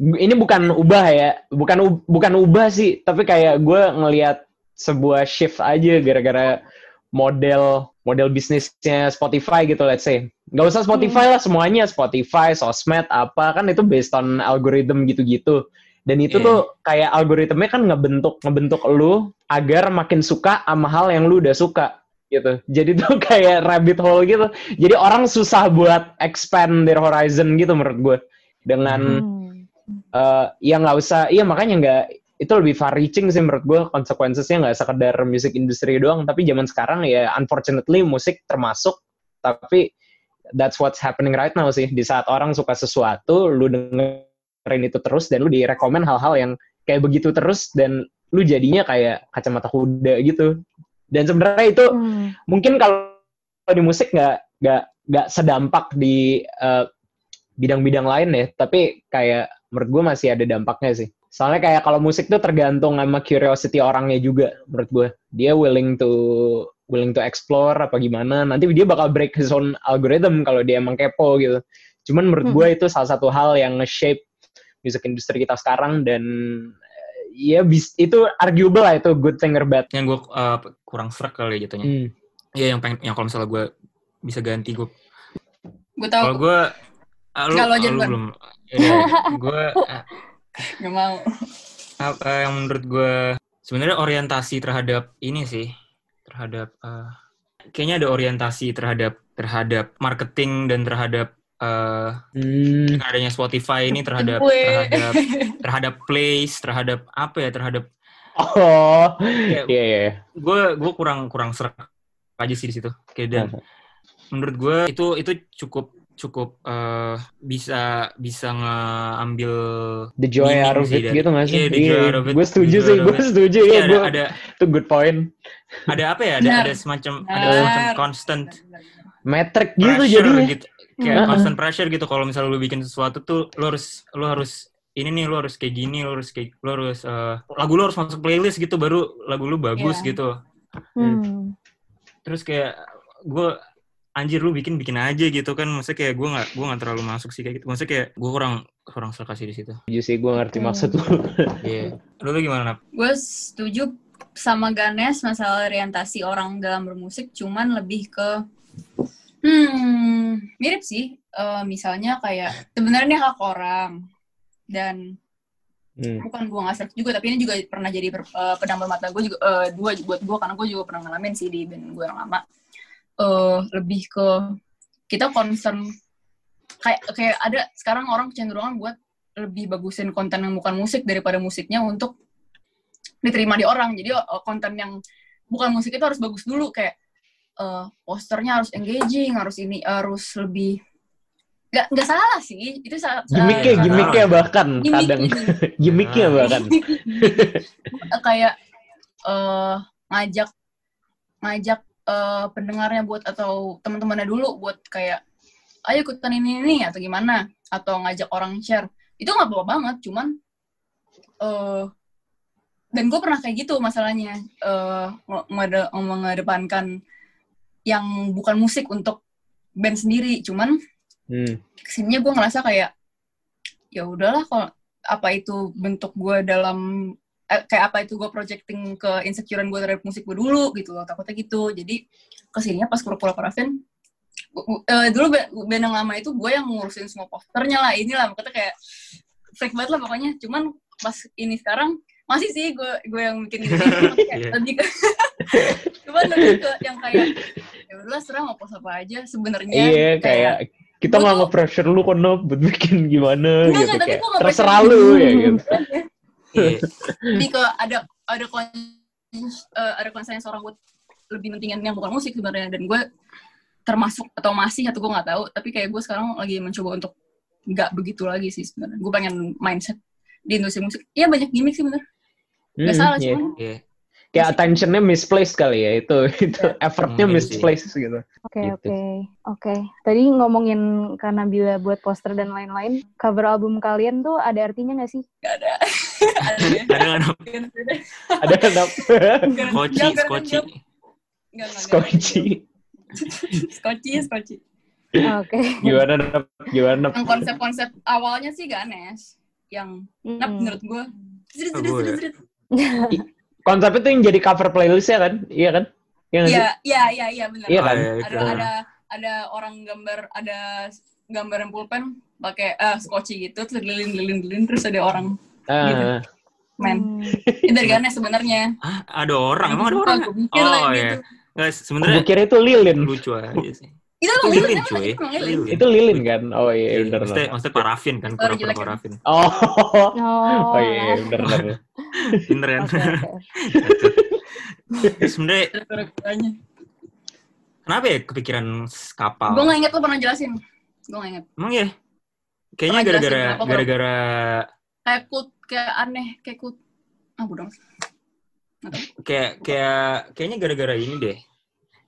D: ini bukan ubah ya, bukan bukan ubah sih, tapi kayak gue ngelihat sebuah shift aja gara-gara model model bisnisnya Spotify gitu let's say. Gak usah Spotify lah semuanya, Spotify, sosmed apa kan itu based on algorithm gitu-gitu. Dan itu
E: Iya.
D: tuh kayak algoritmnya kan ngebentuk ngebentuk lu agar makin suka sama hal yang lu udah suka gitu. Jadi tuh kayak rabbit hole gitu. Jadi orang susah buat expand their horizon gitu menurut gue. Dengan
C: Hmm.
D: eh ya nggak usah, iya makanya nggak itu lebih far reaching sih menurut gue konsekuensinya nggak sekedar musik industri doang tapi zaman sekarang ya unfortunately musik termasuk tapi that's what's happening right now sih di saat orang suka sesuatu lu dengerin itu terus dan lu direkomend hal-hal yang kayak begitu terus dan lu jadinya kayak kacamata kuda gitu dan sebenarnya itu
C: Hmm.
D: mungkin kalau di musik nggak nggak nggak sedampak di eh, bidang-bidang lain ya tapi kayak menurut gue masih ada dampaknya sih soalnya kayak kalau musik tuh tergantung sama curiosity orangnya juga menurut gue dia willing to willing to explore apa gimana nanti dia bakal break his own algorithm kalau dia emang kepo gitu cuman menurut
C: Hmm.
D: gue itu salah satu hal yang nge-shape music industry kita sekarang dan eh, ya bis, itu arguable lah itu good thing or bad
E: yang gue uh, kurang serak kali jatuhnya
D: Hmm.
E: Iya yang pengen yang kalau misalnya gue bisa ganti gue
F: Gue
E: kalau
F: tahu,
E: gue ah, lu,
F: Nggak, lo
E: ah,
F: aja
E: lu
F: duluan.
E: belum ya, gue ah,
F: gak mau.
E: apa yang menurut gue sebenarnya orientasi terhadap ini sih terhadap eh, kayaknya ada orientasi terhadap terhadap marketing dan terhadap eh,
D: Hmm.
E: adanya Spotify ini terhadap
F: Gue.
E: terhadap terhadap plays terhadap apa ya terhadap
D: Oh, iya iya.
E: gue gue kurang kurang serak aja sih di situ kayak dan menurut gue itu itu cukup cukup eh, bisa bisa ngambil
D: The joy
E: Meaning
D: out of it gitu gak sih?
E: iya, the joy out of it,
D: Gue setuju
E: the joy
D: sih, gue setuju
E: Iya,
D: ya.
E: ada,
D: Gua,
E: ada
D: itu good point.
E: ada apa ya ada ada semacam ada semacam constant
D: Metric gitu jadinya.
E: gitu kayak
D: Hmm.
E: constant pressure gitu kalau misalnya lu bikin sesuatu tuh lu harus lu harus ini nih lu harus kayak gini lu harus kayak lu harus eh, lagu lu harus masuk playlist gitu baru lagu lu bagus
F: Iya.
E: gitu
C: Hmm.
E: terus kayak gue anjir lu bikin bikin aja gitu kan maksudnya kayak gue nggak gue nggak terlalu masuk sih kayak gitu maksudnya kayak gue kurang kurang suka sih di situ
D: Setuju sih, gue ngerti
C: Hmm.
D: maksud lu.
E: iya lu tuh gimana Nap?
F: Gue setuju sama Ganes masalah orientasi orang dalam bermusik, cuman lebih ke hmm mirip sih. Eh, misalnya kayak sebenarnya hak orang, dan
D: Hmm.
F: bukan gue nggak juga tapi ini juga pernah jadi ber- eh, pedang bermata gue juga eh, dua buat gue karena gue juga pernah ngalamin sih di band gue yang lama Eh, lebih ke kita concern kayak kayak ada sekarang orang kecenderungan buat lebih bagusin konten yang bukan musik daripada musiknya untuk diterima di orang jadi konten yang bukan musik itu harus bagus dulu kayak eh, posternya harus engaging harus ini harus lebih nggak nggak salah sih itu sa- sa-
D: Gimiknya,
E: Eh,
D: gimiknya
E: salah.
D: bahkan
F: gimmick,
D: kadang
F: gimmick.
D: gimiknya
E: Ah.
D: bahkan.
F: Eh, kayak eh ngajak ngajak eh, pendengarnya buat atau teman-temannya dulu buat kayak ayo ikutan ini ini atau gimana atau ngajak orang share itu nggak apa-apa banget cuman eh dan gue pernah kayak gitu masalahnya eh nge- ngede- mengedepankan yang bukan musik untuk band sendiri cuman
D: Hmm.
F: ke sininya gue ngerasa kayak ya udahlah kalau apa itu bentuk gue dalam eh, kayak apa itu gue projecting ke insecurean gue terhadap musik gue dulu gitu loh takutnya gitu jadi ke sininya pas pura-pura parafin gu- gu- eh, dulu ba- band yang lama itu gue yang ngurusin semua posternya lah inilah makanya kayak freak banget lah pokoknya cuman pas ini sekarang masih sih gue gue yang bikin gitu kayak
E: Iya.
F: lebih ke cuman lebih ke yang kayak ya udahlah serah mau post apa aja sebenarnya
D: Iya kayak kita
F: Gua
D: nggak nge-pressure lu kok Nob, buat bikin
F: Enggak,
D: gimana gitu
F: enggak, tapi
D: kayak terserah lu ya gitu.
E: Iya.
F: lebih ke ada ada kon eh, ada konsen seorang buat lebih pentingin yang bukan musik sebenarnya dan gue termasuk atau masih atau gue nggak tahu tapi kayak gue sekarang lagi mencoba untuk nggak begitu lagi sih sebenarnya gue pengen mindset di industri musik iya banyak gimmick sih bener nggak
D: Hmm,
F: salah
D: iya.
F: cuman
E: Iya.
D: Kayak attentionnya misplaced kali ya itu itu effortnya
E: Mungkin sih.
D: misplaced gitu.
C: Oke
D: Gitu.
C: oke oke. Tadi ngomongin karena bila buat poster dan lain-lain, cover album kalian tuh ada artinya nggak sih?
F: nggak ada ada.
E: Ada kan
D: Ada Nob?
E: skoci, skoci.
D: Skoci.
F: skoci skoci
C: Oke.
D: Gimana Nob? Gimana
F: yang konsep-konsep awalnya sih Ganes yang nap
C: Mm-mm.
F: menurut gue Zrit, zrit, zrit, zrit.
D: Konsep itu yang jadi cover playlist ya kan? Iya kan? Iya?
F: Iya, iya, iya, iya benar.
D: Iya kan?
E: Oh, iya,
F: Ada
E: itu.
F: ada ada orang gambar ada gambar yang pulpen pakai eh skoci gitu terus lilin-lilin terus ada orang
D: Ah,
F: main.
C: Hmm.
F: Itu dari Ganes sebenarnya.
E: Ah, ada orang. Emang ada orang? Oh
F: gitu.
E: iya.
D: Gue
E: sebenarnya
D: kira itu lilin.
E: lucu aja sih.
F: Itu
E: lilin,
F: lilin,
E: cuy.
F: lilin.
D: Itu lilin kan? Oh iya,
E: Iya,
D: bener
E: maksudnya,
D: bener.
E: maksudnya parafin kan, pura-pura parafin.
D: Oh,
C: Oh.
D: oh iya, bener bener.
E: Pinter kan? Sebenarnya kenapa ya kepikiran kapal?
F: Gue nggak inget lo pernah jelasin. Gue nggak inget.
E: Emang ya? Kayaknya gara-gara gara-gara
F: Kayak kut, kayak aneh, kayak kut. Ah, bodoh.
E: kayak kayak kayaknya gara-gara ini deh.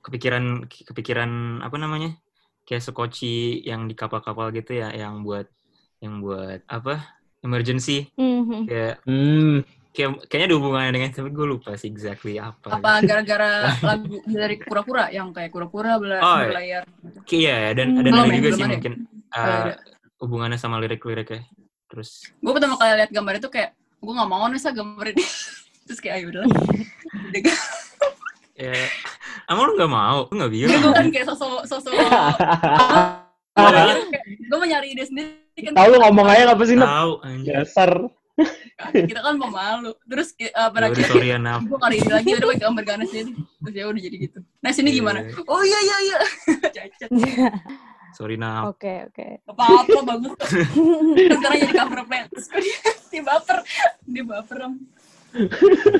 E: Kepikiran kepikiran apa namanya? Kayak sekoci yang di kapal-kapal gitu ya yang buat yang buat apa? Emergency
C: Mhm.
E: kayak
D: Hmm,
E: kayak kayaknya ada hubungannya dengan tapi gue lupa sih exactly apa.
F: Apa gara-gara lagu dari kura-kura yang kayak kura-kura bela
E: Oh, iya.
F: berlayar.
E: Kayak iya dan
C: Hmm.
E: ada
F: Belum ya,
E: juga
F: belum
E: sih
F: ada.
E: mungkin uh, hubungannya sama lirik-liriknya. Terus
F: gue pertama kali lihat gambar itu kayak gue nggak mau nih sa gambar ini terus kayak ayo udah
E: ya emang lu nggak mau? Lu nggak bilang?
F: gue kan kayak sosok sosok gue mau nyari ide sendiri kan
D: tahu lu ngomong aja apa sih?
E: Tahu anjir.
D: Dasar.
F: kita kan pemalu terus uh, pada
E: Ya
F: akhirnya
E: sorry ya
F: gue kali ini lagi udah pakai gambar ganas jadi terus ya udah jadi gitu nah sini
E: Iya.
F: gimana oh iya iya iya cacat
E: Sorry Naf.
C: Oke oke.
F: apa apa bagus sekarang jadi cover plan terus kok dia, baper dia baper.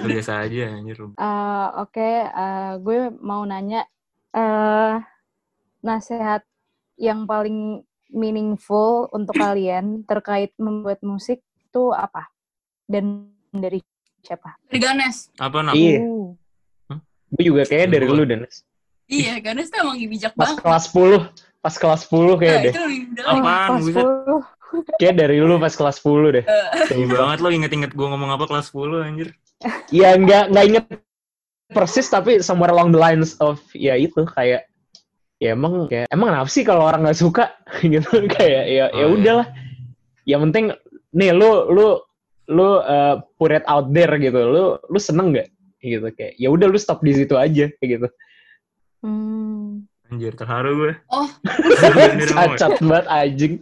E: Biasa aja anjir.
C: Eh, Oke, eh, gue mau nanya eh nasihat yang paling meaningful untuk kalian terkait membuat musik itu apa? Dan dari siapa?
F: dari ganes
E: Apa Naf?
D: Iya,
C: Uh,
D: gue juga kayaknya dari lu dan
F: iya ganes tuh emang bijak
D: pas
F: banget
D: kelas 10, pas kelas 10 kayak
F: Nah,
D: deh.
E: Apaan,
C: kelas
E: buset.
C: 10.
D: Kayak dari lu pas kelas 10 deh.
E: Sedih banget lo inget-inget gue ngomong apa kelas 10 anjir.
D: Iya, nggak nggak inget persis tapi somewhere along the lines of ya itu kayak ya emang kayak emang kenapa sih kalau orang nggak suka gitu kayak ya ya
E: Oh, iya.
D: udahlah. Yang penting nih lu lu lu uh, put it out there gitu. Lu lu seneng nggak gitu kayak ya udah lu stop di situ aja kayak gitu.
C: Hmm.
E: Anjir, terharu gue.
F: Oh,
D: Cacat banget anjing.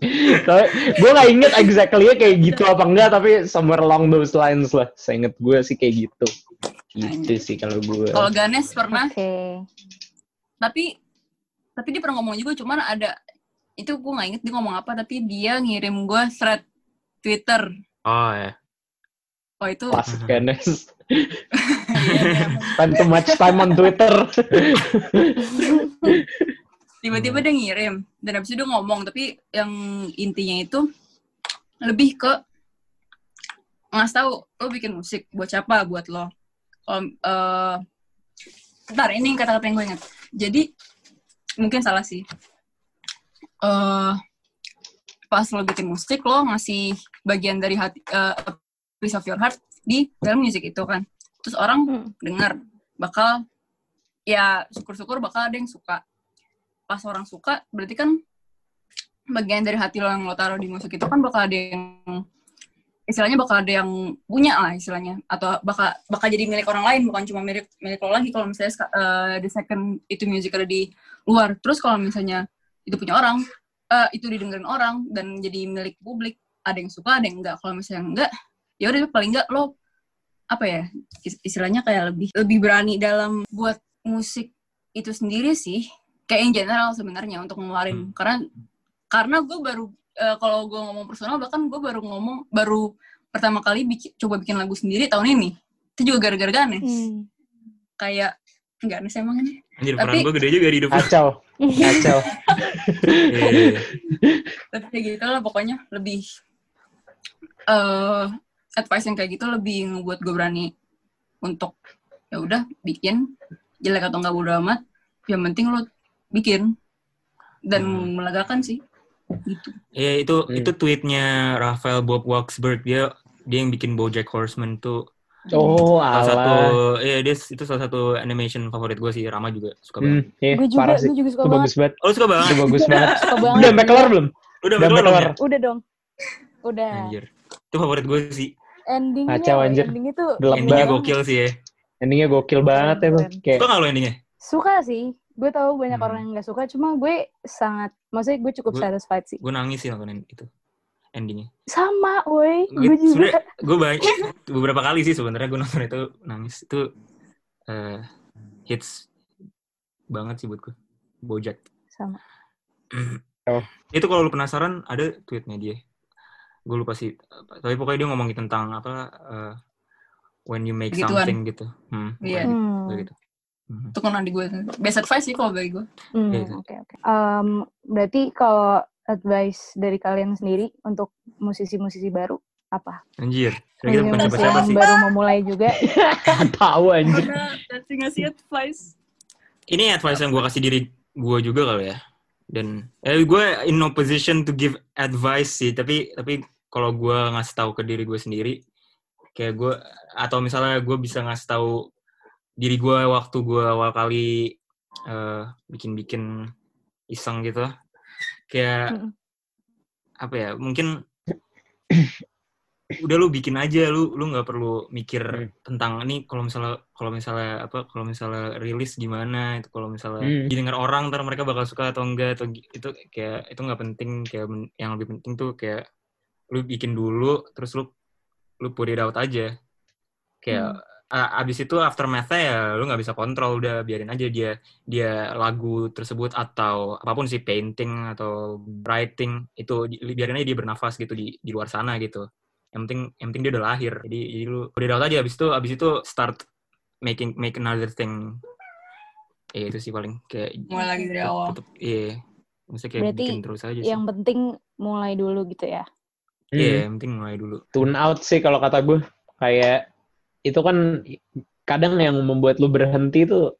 D: gue gak inget exactly kayak gitu apa enggak, tapi somewhere along those lines lah. Saya inget gue sih kayak gitu. Gitu sih kalau gue.
F: kalau Ganes pernah,
C: Oke.
F: tapi tapi dia pernah ngomong juga, cuman ada itu gue nggak inget dia ngomong apa, tapi dia ngirim gue thread Twitter.
E: Oh ya.
F: Oh itu
D: Klasik Ganes. Spend too much time on Twitter.
F: tiba-tiba dia ngirim dan habis itu dia ngomong tapi yang intinya itu lebih ke ngasih tahu lo bikin musik buat siapa? Buat lo. Kalau eh ntar ini kata-kata yang gue ingat. Jadi mungkin salah sih. Eh pas lo bikin musik lo ngasih bagian dari hati a piece of your heart di dalam musik itu kan. Terus orang
C: Hmm.
F: dengar bakal ya syukur-syukur bakal ada yang suka. Pas orang suka berarti kan bagian dari hati lo yang lo taruh di musik itu kan bakal ada yang istilahnya bakal ada yang punya lah istilahnya. Atau bakal bakal jadi milik orang lain bukan cuma milik milik lo lagi. Kalau misalnya eh, the second itu music ada di luar. Terus kalau misalnya itu punya orang eh, itu didengerin orang dan jadi milik publik ada yang suka ada yang enggak. Kalau misalnya enggak ya udah paling enggak lo apa ya is- istilahnya kayak lebih lebih berani dalam buat musik itu sendiri sih kayak in general sebenarnya untuk ngeluarin karena karena gue baru eh, kalau gue ngomong personal bahkan gue baru ngomong baru pertama kali bikin, coba bikin lagu sendiri tahun ini itu juga gara-gara Ganes
C: Hmm.
F: kayak Ganes emang ini
E: Anjir,
F: Tapi-
E: peran gue gede juga di hidup.
D: Kacau. Kacau.
E: Iya,
F: tapi kayak gitu lah pokoknya lebih eh advice yang kayak gitu lebih ngebuat gue berani untuk ya udah bikin jelek atau enggak bodo amat yang penting lo bikin dan
E: Hmm.
F: melegakan sih gitu
E: Iya, itu
D: Hmm.
E: itu tweetnya Rafael Bob Waksberg dia dia yang bikin BoJack Horseman tuh
D: Oh,
E: salah satu iya dia itu salah satu animation favorit gue sih Rama juga suka banget.
D: Hmm, iya,
C: Gue juga,
D: parah sih.
C: gue juga suka
D: Itu
C: banget.
D: bagus banget.
E: Oh, lu suka banget.
D: Itu bagus banget.
C: Suka banget.
D: Udah sampai kelar belum?
E: Udah
D: Udah sampai
E: belum
D: kelar.
E: ya?
C: Udah dong. Udah.
E: Anjir. Itu favorit gue sih.
C: Endingnya,
D: Kacau, anjir.
C: endingnya tuh
D: Gelap
E: Endingnya
D: banget.
E: gokil sih ya.
D: Endingnya gokil banget ya, Bang. Kayak
E: Suka gak lo endingnya?
C: suka sih. Gue tahu banyak
E: Hmm.
C: orang yang nggak suka, cuma gue sangat, maksudnya gue cukup
E: Gue-
C: satisfied sih.
E: Gue nangis sih nonton itu. Endingnya.
C: Sama, woi.
E: Gue
C: Gue juga.
E: gue banyak beberapa kali sih sebenarnya gue nonton itu nangis itu eh, hits banget sih buat gue. BoJack.
C: Sama.
D: Oh.
E: itu kalau lu penasaran ada tweetnya dia gue lupa sih tapi pokoknya dia ngomongin tentang apa eh, when you make
F: Begituan.
E: something gitu hmm,
F: Iya.
E: pokoknya
C: Hmm.
E: gitu Hmm.
F: itu kan di gue best advice sih kalau bagi gue
C: Hmm,
E: Iya,
C: Oke,
E: iya.
C: oke. Em, berarti kalau advice dari kalian sendiri untuk musisi-musisi baru apa?
E: anjir kira-kira bukan
C: Musisi
E: siapa-siapa
C: yang
E: sih
C: baru memulai juga.
D: tahu anjir.
F: nanti ngasih advice
E: ini advice yang gue kasih diri gue juga kali ya dan eh gue in no position to give advice sih. Tapi tapi kalau gue ngasih tahu ke diri gue sendiri kayak gue atau misalnya gue bisa ngasih tahu diri gue waktu gue awal kali eh, bikin-bikin iseng gitu. Kayak apa ya mungkin udah lu bikin aja lu lu nggak perlu mikir
D: Hmm.
E: tentang ini kalau misalnya kalau misalnya apa kalau misalnya rilis gimana itu kalau misalnya
D: Hmm.
E: didengar orang ntar mereka bakal suka atau enggak atau itu kayak itu nggak penting kayak men- yang lebih penting tuh kayak lu bikin dulu terus lu lu put it out aja kayak a- abis itu aftermath-nya ya lu nggak bisa kontrol udah biarin aja dia dia lagu tersebut atau apa pun sih painting atau writing itu biarin aja dia bernafas gitu di di luar sana gitu yang penting yang penting dia udah lahir jadi jadi lu it out aja abis itu abis itu start making make another thing ya itu sih paling kayak
F: mulai lagi dari awal
E: tetep iya maksudnya kayak
C: Berarti
E: bikin terus aja sih
C: Yang penting mulai dulu gitu ya.
E: iya
D: Hmm.
E: yang penting mulai dulu
D: Tune out sih kalau kata gue. Kayak itu kan kadang yang membuat lu berhenti tuh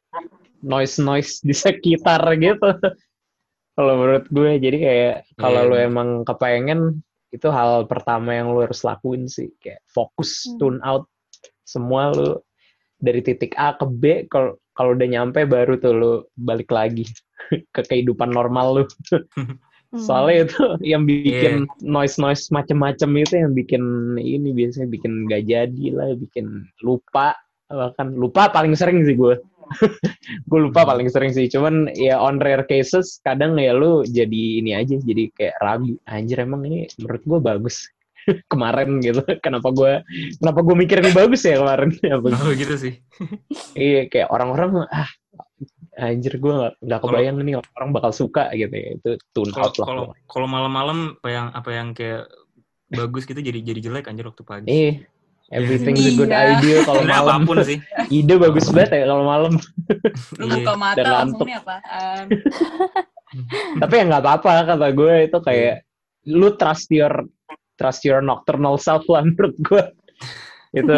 D: noise-noise di sekitar gitu. kalau menurut gue jadi kayak kalau
E: Iya,
D: lu emang kepengen itu hal pertama yang lu harus lakuin sih kayak fokus
C: Hmm.
D: tune out semua lu dari titik A ke B kalau kalau udah nyampe baru tuh lu balik lagi ke kehidupan normal lu.
C: Hmm.
D: Soalnya itu yang bikin noise-noise macem-macem itu yang bikin ini biasanya bikin gak jadi lah, bikin lupa bahkan lupa paling sering sih gue. gue lupa paling sering sih cuman ya on rare cases kadang ya lu jadi ini aja jadi kayak ragu anjir emang ini menurut gue bagus kemarin gitu. Kenapa gue kenapa gue mikir ini bagus ya kemarin?
E: Oh gitu sih.
D: iya kayak orang-orang ah anjir gue nggak nggak kebayang nih orang bakal suka gitu ya. Itu tune out lah
E: kalau kalau malam-malam apa yang apa yang kayak bagus gitu jadi jadi jelek anjir waktu pagi.
D: eh everything's a good
F: Iya.
D: idea kalau malam
E: apa pun sih.
D: ide bagus banget ya kalau malam
F: Lu
E: Iya.
F: buka mata
D: Dan
F: langsung
D: ngantuk.
F: nih apaan.
D: tapi ya nggak apa-apa kata gue itu kayak lu trust your trust your nocturnal self lah menurut gue itu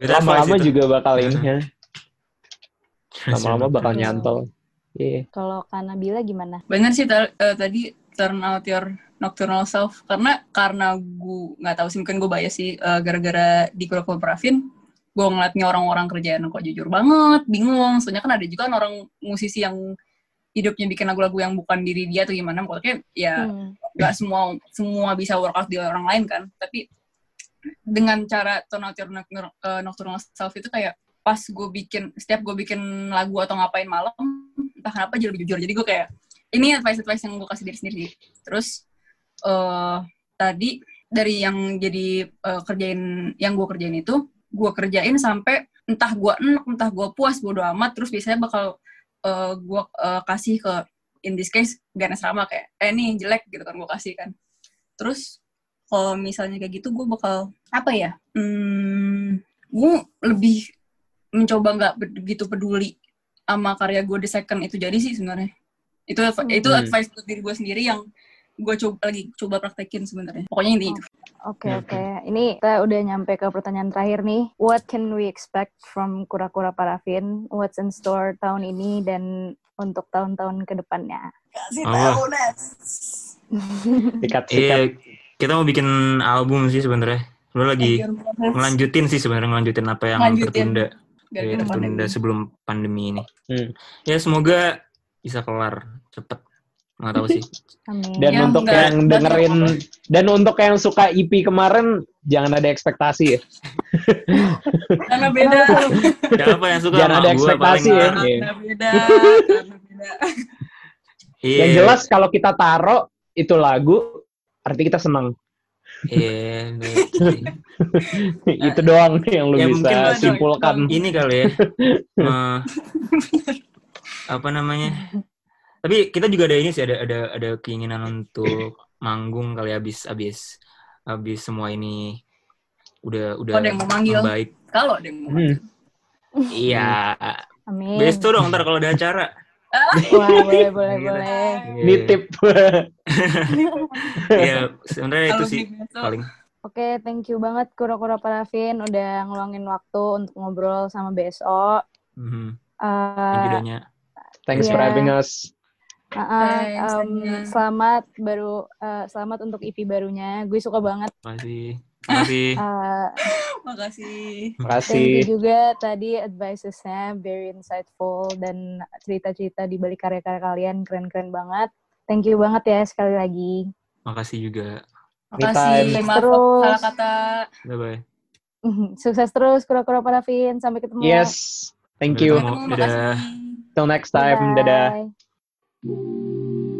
D: lama-lama juga bakal ini ya lama-lama bakal nyantol iya
C: Kalau Kak Nabila gimana?
F: Bener sih eh, tadi turn out your nocturnal self. Karena karena gue nggak tahu sih mungkin gue bias sih eh, gara-gara di Kurokul Parafin gue ngeliatnya orang-orang kerjaan kok jujur banget bingung. Soalnya kan ada juga kan orang musisi yang hidupnya bikin lagu-lagu yang bukan diri dia atau gimana pokoknya ya
C: Hmm.
F: nggak semua semua bisa workout di orang lain kan. Tapi dengan cara turn out your noc- uh, nocturnal self itu kayak pas gue bikin setiap gue bikin lagu atau ngapain malam entah kenapa jadi lebih jujur. Jadi gue kayak ini advice advice yang gue kasih diri sendiri. Terus eh tadi dari yang jadi eh, kerjain yang gue kerjain itu gue kerjain sampai entah gue enak entah gue puas bodo amat terus biasanya bakal eh gue eh, kasih ke in this case Ganes Rama kayak eh ini jelek gitu kan gue kasih kan. Terus kalau misalnya kayak gitu gue bakal apa ya? hmm, gue lebih mencoba nggak begitu peduli sama karya gue the second itu jadi sih sebenarnya. Itu itu
D: Hmm.
F: advice buat diri gue sendiri yang gue coba lagi coba praktekin sebenarnya pokoknya intinya itu
C: Oke
E: Ya,
C: oke. Ini kita udah nyampe ke pertanyaan terakhir nih. What can we expect from Kura-Kura Parafin? What's in store tahun ini dan untuk tahun-tahun ke depannya?
F: kasih
E: Oh.
F: Nes
D: sikat sikat
E: Iya, kita mau bikin album sih sebenarnya. Sebenarnya lagi ngelanjutin sih sebenarnya ngelanjutin apa yang
F: Ngelanjutin.
E: tertunda. Iya, tertunda
F: pandemi.
E: sebelum pandemi ini.
D: Hmm.
E: Ya semoga bisa kelar cepet. Nggak tahu sih.
C: Amin.
D: dan
F: Ya,
D: untuk
F: nggak-
D: yang dengerin dan untuk yang suka EP kemarin jangan ada ekspektasi ya
F: karena beda
E: Siapa yang suka
D: Jangan
E: sama
D: ada ekspektasi
E: paling
D: ya. Iya.
F: karena beda karena beda
E: Iya.
D: yang jelas kalau kita taro itu lagu arti kita senang
E: Iya. betul.
D: itu doang yang lu
E: Ya,
D: bisa simpulkan
E: ini kali ya. eh, apa namanya? Tapi kita juga ada ini sih ada ada ada keinginan untuk manggung kali habis habis habis semua ini udah udah
F: Oh, ada yang mau manggil.
E: baik.
F: kalau ada yang mau
D: Hmm.
E: Iya.
C: Amin.
E: Besto dong ntar kalau ada acara.
C: Wah, boleh boleh boleh.
D: nitip
E: Iya, sebenarnya itu sih paling.
C: Oke, thank you banget Kura-Kura Parafin udah ngeluangin waktu untuk ngobrol sama BSO.
E: Mhm.
C: Eh,
E: Thank you Danya.
D: thanks for
C: Iya.
D: having us
C: Uh, uh, um, selamat baru uh, selamat untuk EP barunya. Gue suka banget.
E: Makasih. Makasih.
C: Uh,
F: makasih
C: thank you
D: makasih
C: juga tadi advices-nya very insightful dan cerita-cerita di balik karya-karya kalian keren-keren banget. Thank you banget ya sekali lagi.
E: Makasih juga.
F: makasih maaf
C: Terus.
F: salah kata
E: Bye bye.
C: Sukses terus Kura-Kura Parafin. Sampai ketemu.
D: yes thank you
E: Dadah.
D: till next time dadah
C: thank you